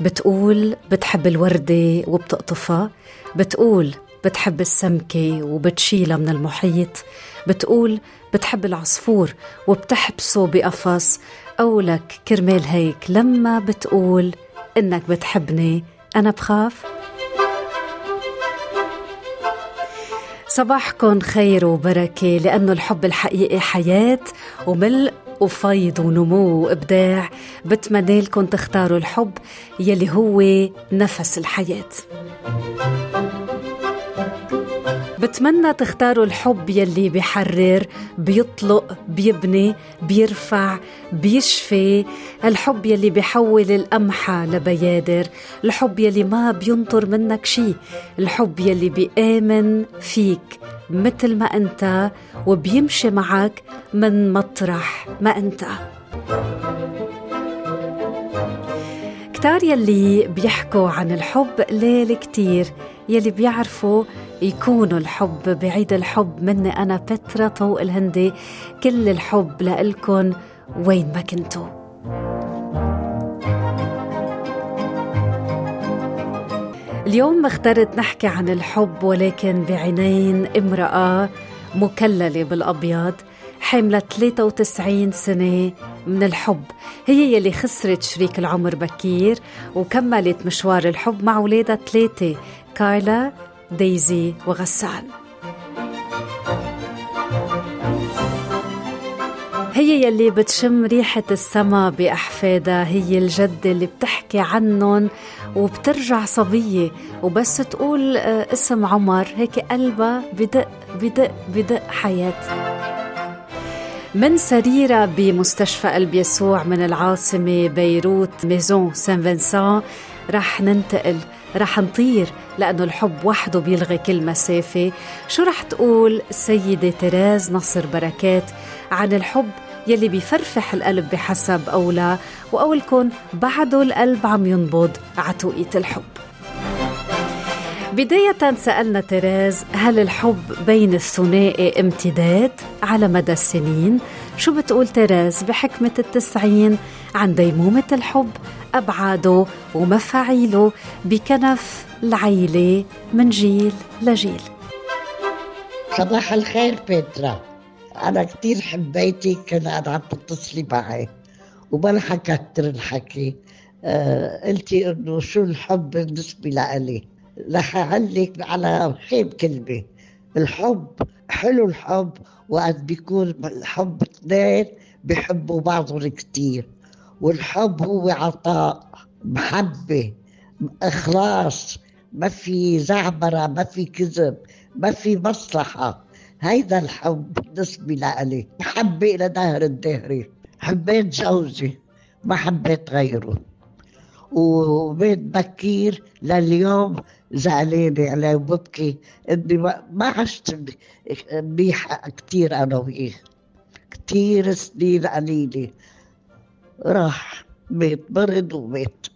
بتقول بتحب الوردة وبتقطفها بتقول بتحب السمكة وبتشيلها من المحيط بتقول بتحب العصفور وبتحبسه بقفص قولك كرمال هيك لما بتقول إنك بتحبني أنا بخاف. صباحكم خير وبركة لأنه الحب الحقيقي حياة وملء وفيض ونمو وإبداع بتمنى لكم تختاروا الحب يلي هو نفس الحياة. بتمنى تختاروا الحب يلي بيحرر بيطلق بيبني بيرفع بيشفي. الحب يلي بيحول القمحة لبيادر. الحب يلي ما بينطر منك شي. الحب يلي بيآمن فيك مثل ما أنت وبيمشي معك من مطرح ما أنت. كتار يلي بيحكوا عن الحب ليل كتير. يلي بيعرفوا يكونوا الحب بعيد الحب مني أنا بترا طوق الهندي. كل الحب لإلكن وين ما كنتوا اليوم اخترت نحكي عن الحب ولكن بعينين امرأة مكللة بالأبيض حاملة 93 سنة من الحب. هي يلي خسرت شريك العمر بكير وكملت مشوار الحب مع ولادها ثلاثة كارلا دايزي وغسان. هي يلي بتشم ريحة السما بأحفادها هي الجدة اللي بتحكي عنهم وبترجع صبية. وبس تقول آه، اسم عمر هيك قلبها بدق بدق بدق حياة. من سريرة بمستشفى قلب يسوع من العاصمة بيروت Maison Saint Vincent رح ننتقل رح نطير لأنه الحب وحده بيلغي كل مسافة. شو رح تقول السيدة تيريز نصر بركات عن الحب يلي بيفرفح القلب بحسب أولى؟ وأولكن بعده القلب عم ينبض عتوقيت الحب. بداية سألنا تيريز هل الحب بين الثنائي امتداد على مدى السنين؟ شو بتقول تيريز بحكمة التسعين عن ديمومة الحب أبعاده ومفاعيله بكنف العيلة من جيل لجيل؟ صباح الخير بيترا أنا كتير حبيتك كان عم تتصلي معي وما رح أكتر الحكي آه قلتي إنه شو الحب بالنسبة لإلي؟ رح أعلق على خيب كلمة الحب حلو الحب وقت بيكون الحب اثنين بيحبوا بعضهم كتير. والحب هو عطاء محبة إخلاص. ما في زعبرة ما في كذب ما في مصلحة. هيدا الحب بالنسبة لإلي. محبة إلى دهر الدهري حبيت جوزي ما حبيت غيره. وبيت بكير لليوم زعلانة عليه وببكي إني ما عشت منيحة كثير أنا وياه كثير سنين قليلة. راح مات مرض ومات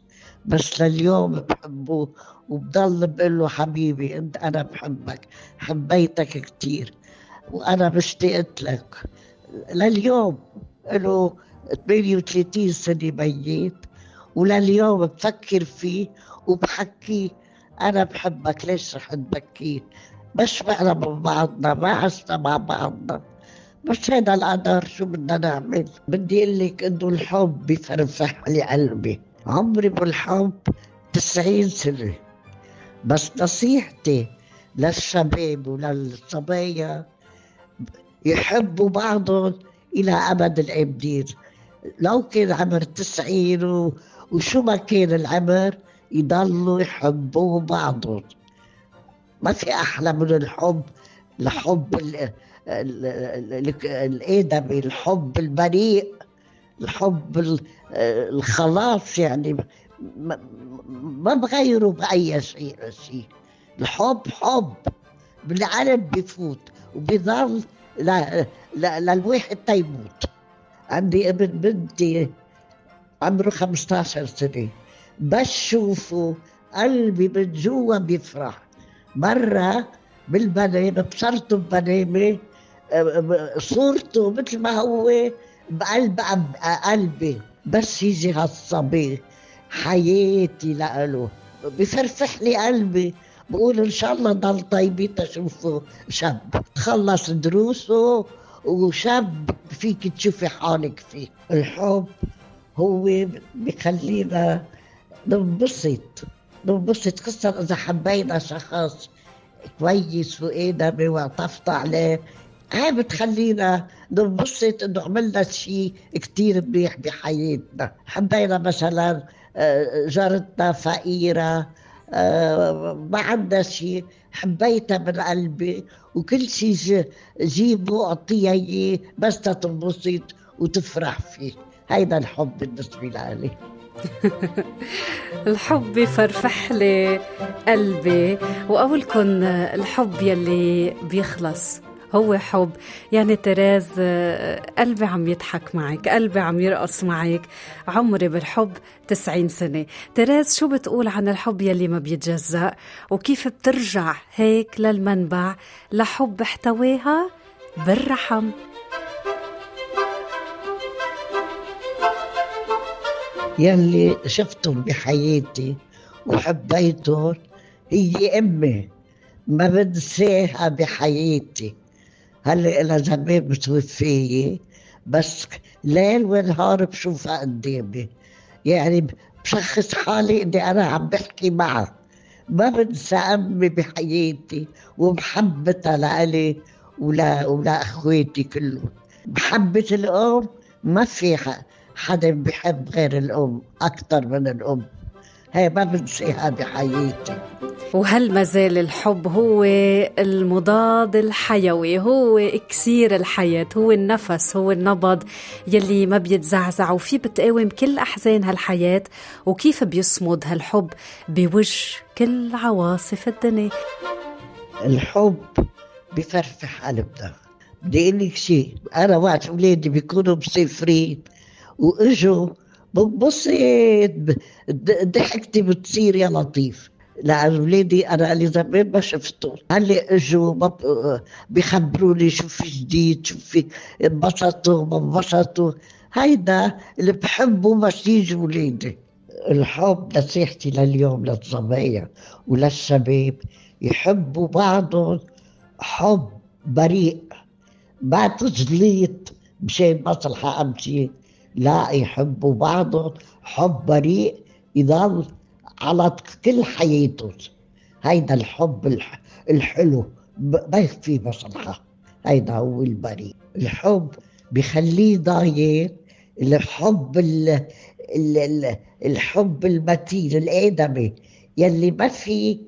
بس لليوم بحبه وبضل بقول له حبيبي إنت أنا بحبك حبيتك كثير وأنا مشتقت لك. لليوم له 38 سنة ميت ولليوم بفكر فيه وبحكيه أنا بحبك ليش رح تبكي؟ مش معنا من بعضنا ما عشنا مع بعضنا. بس هذا القدر شو بدنا نعمل. بدي أقول لك إنه الحب بفرفح لي قلبي. عمري بالحب تسعين سنة. بس نصيحتي للشباب وللصبايا يحبوا بعضهم إلى أبد الآبدين لو كان عمر تسعين. وشو ما كان العمر يضلوا يحبوا بعضهم. ما في أحلى من الحب الحب الآدمي الحب البريء الحب الخلاص يعني. ما بغيره بأي شيء شيء. الحب حب. بالقلب بفوت وبيضل للواحد تيموت عندي ابن بنتي عمره 15 سنة. بس شوفه قلبي من جوا بيفرح. مرة بالبنامة بصرته ببنامة صورته مثل ما هو بقلب قلبي. بس يجي هالصبي حياتي لإله. بفرفح لي قلبي. بقول إن شاء الله ضل طيبين تشوفه شاب. خلص دروسه وشاب فيك تشوفي حالك فيه. الحب هو بخلينا ننبسط ننبسط خاصة إذا حبينا شخص كويس وآدمي وعطفت عليه هاي بتخلينا ننبسط إنه عملنا شيء كتير منيح بحياتنا. حبينا مثلا آه، جارتنا فقيرة آه، ما عندها شيء. حبيتها من قلبي. وكل شيء جيبه اعطيها إياه بس تنبسط وتفرح فيه. هيدا الحب بالنسبة لي الحب بفرفح لي قلبي وأولكن الحب يلي بيخلص هو حب. يعني تريز قلبي عم يضحك معك قلبي عم يرقص معك. عمري بالحب تسعين سنة. تريز شو بتقول عن الحب يلي ما بيتجزأ؟ وكيف بترجع هيك للمنبع لحب احتواها بالرحم. يلي شفتهم بحياتي وحبيتهم هي أمي. ما بنساها بحياتي. هلأ إلها زمان متوفية بس ليل ونهار بشوفها قدامي. يعني بشخص حالي إني أنا عم بحكي معها. ما بنسى أمي بحياتي ومحبتها لإلي ولا ولا إخواتي كلهم. محبة الأم ما في حدا بحب غير الأم أكثر من الأم. هي ما بنسيها بحياتي وهل ما زال الحب هو المضاد الحيوي هو إكسير الحياة هو النفس هو النبض يلي ما بيتزعزع وفي بتقاوم كل أحزان هالحياة وكيف بيصمد هالحب بوجه كل عواصف الدنيا. الحب بفرفح قلبنا. بدي أقول لك شيء أنا وقت أولادي بيكونوا مسافرين. وإجوا ببصت ضحكتي بتصير يا لطيف. لأن ولادي أنا اللي زمان ما شفته هلأ إجوا بيخبروني شو في جديد شو في انبسطوا ما انبسطوا. هيدا اللي بحبه بس يجوا ولادي. الحب نصيحتي لليوم للصبايا وللشباب. يحبوا بعضهم حب بريء. بعد تجليط مشان مصلحة أمشي. لا يحبوا بعضهم حب بريء يضل على كل حياته هيدا الحب الحلو ما يخفي مصلحة. هيدا هو البريء. الحب بخليه ضاير الحب ال ال الحب المتين الآدمي يلي ما في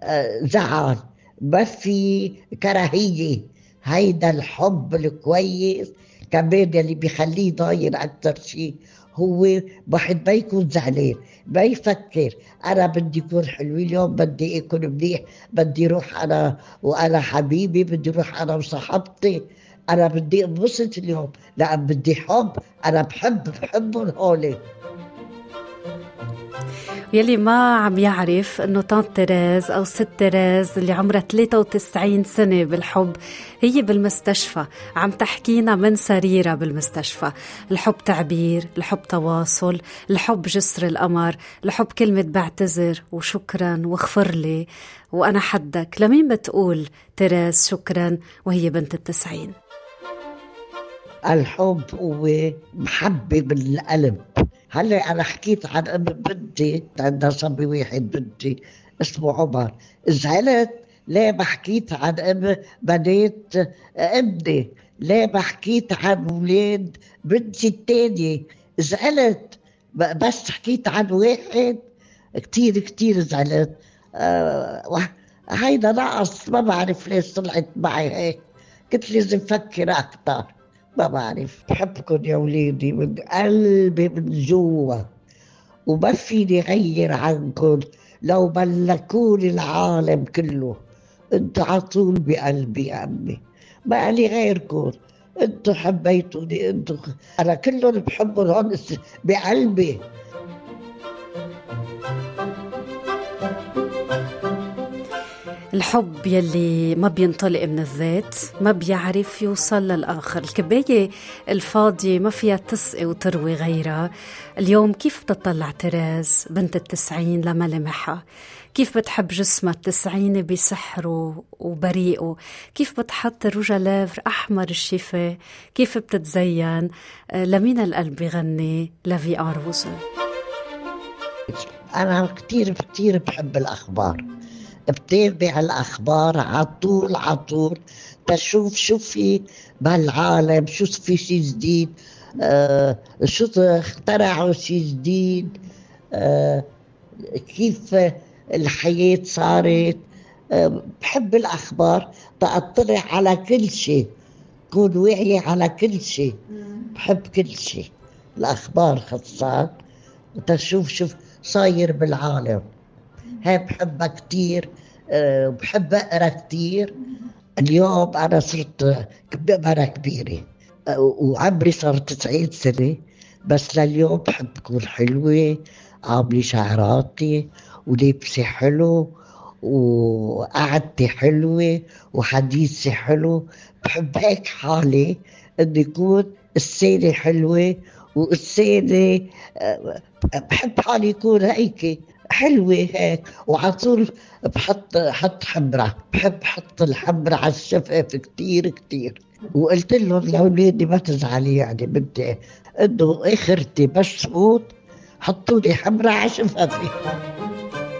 آه، زعل ما في كراهية. هيدا الحب الكويس كمان يلي بيخليه ضاير أكثر شيء هو واحد ما يكون زعلان ما يفكر أنا بدي اكون حلو اليوم بدي اكون منيح بدي أروح أنا وأنا حبيبي بدي أروح أنا وصاحبتي أنا بدي أنبسط اليوم لأن بدي حب أنا بحب بحبهم هولي. يلي ما عم يعرف إنه طنط تيريز أو ست تيريز اللي عمرها 93 سنة بالحب هي بالمستشفى. عم تحكينا من سريرها بالمستشفى. الحب تعبير الحب تواصل الحب جسر القمر الحب كلمة بعتذر وشكرا واغفر لي. وأنا حدك. لمين بتقول تيريز شكرا وهي بنت التسعين؟ الحب هو محبة بالقلب هلا أنا حكيت عن أم بنتي عندها صبي واحد بنتي اسمه عمر. زعلت؟ ليه ما حكيت عن أم بنات ابني ليه ما حكيت عن أولاد بنتي الثانية زعلت؟ بس حكيت عن واحد؟ كتير كتير زعلت. آه هيدا نقص ما بعرف ليش طلعت معي هيك. كنت لازم أفكر أكثر ما بعرف بحبكم يا وليدي من قلبي من جوا وما فيني غير عنكم لو ملكوني العالم كله. أنتوا على طول بقلبي يا أمي ما لي غيركم أنتوا حبيتوني أنتوا أنا كلهم بحبهم هون بقلبي. الحب يلي ما بينطلق من الذات ما بيعرف يوصل للآخر. الكباية الفاضية ما فيها تسقي وتروي غيرها. اليوم كيف بتطلع تراز بنت التسعين لملامحها كيف بتحب جسمها التسعيني بسحره وبريئه كيف بتحط روجا لافر أحمر الشفا؟ كيف بتتزين؟ آه، لمين القلب بغني لفي أروز أنا كتير كتير بحب الأخبار. بتابع الأخبار عطول عطول تشوف شو في بهالعالم شو في شي جديد آه شو اخترعوا شي جديد آه كيف الحياة صارت. آه بحب الأخبار. تأطلع على كل شيء كون واعية على كل شيء بحب كل شيء الأخبار خاصة. تشوف شوف صاير بالعالم. هاي بحبها كتير أه بحب أقرأ كتير. اليوم أنا صرت مرة كبيرة أه وعمري صار 90 سنة بس لليوم بحب أكون حلوة عاملة شعراتي ولبسي حلو وقعدتي حلوة وحديثي حلو. بحب هيك حالي إنه يكون السيرة حلوة والسيرة أه بحب حالي يكون هيك حلوة هيك وعلى طول بحط حط حمرة بحب حط الحمرة على الشفاف كتير كتير وقلت لهم لأولادي ما تزعلي يعني بدي إنه آخرتي بس فوت حطوا لي حمرة على شفافي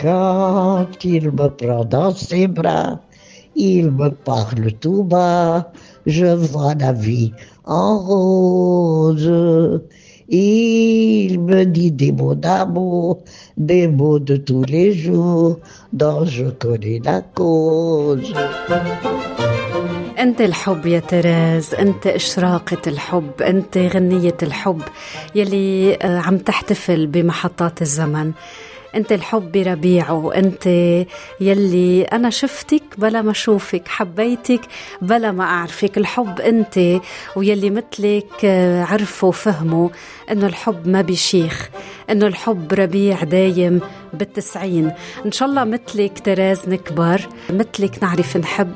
dans ses bras, il me parle tout bas, je. Il me dit des mots d'amour, des mots de tous les jours, dont je connais la cause. انت الحب يا تراز انت اشراقة الحب انت غنية الحب يلي عم تحتفل بمحطات الزمن أنت الحب بربيعه انت يلي أنا شفتك بلا ما أشوفك حبيتك بلا ما أعرفك. الحب أنت ويلي مثلك عرفوا وفهموا إنه الحب ما بيشيخ إنه الحب ربيع دايم بالتسعين. إن شاء الله مثلك تراز نكبر مثلك نعرف نحب.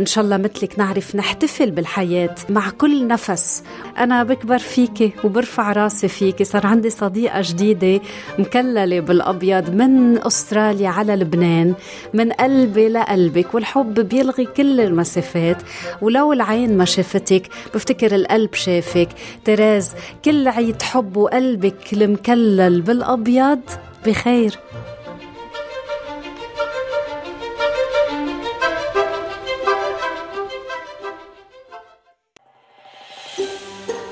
إن شاء الله مثلك نعرف نحتفل بالحياة مع كل نفس. أنا بكبر فيكي وبرفع راسي فيكي. صار عندي صديقة جديدة مكللة بالأبيض من أستراليا على لبنان من قلبي لقلبك والحب بيلغي كل المسافات. ولو العين ما شافتك بفتكر القلب شافك. تراز كل عيد حب وقلبك المكلل بالأبيض بخير.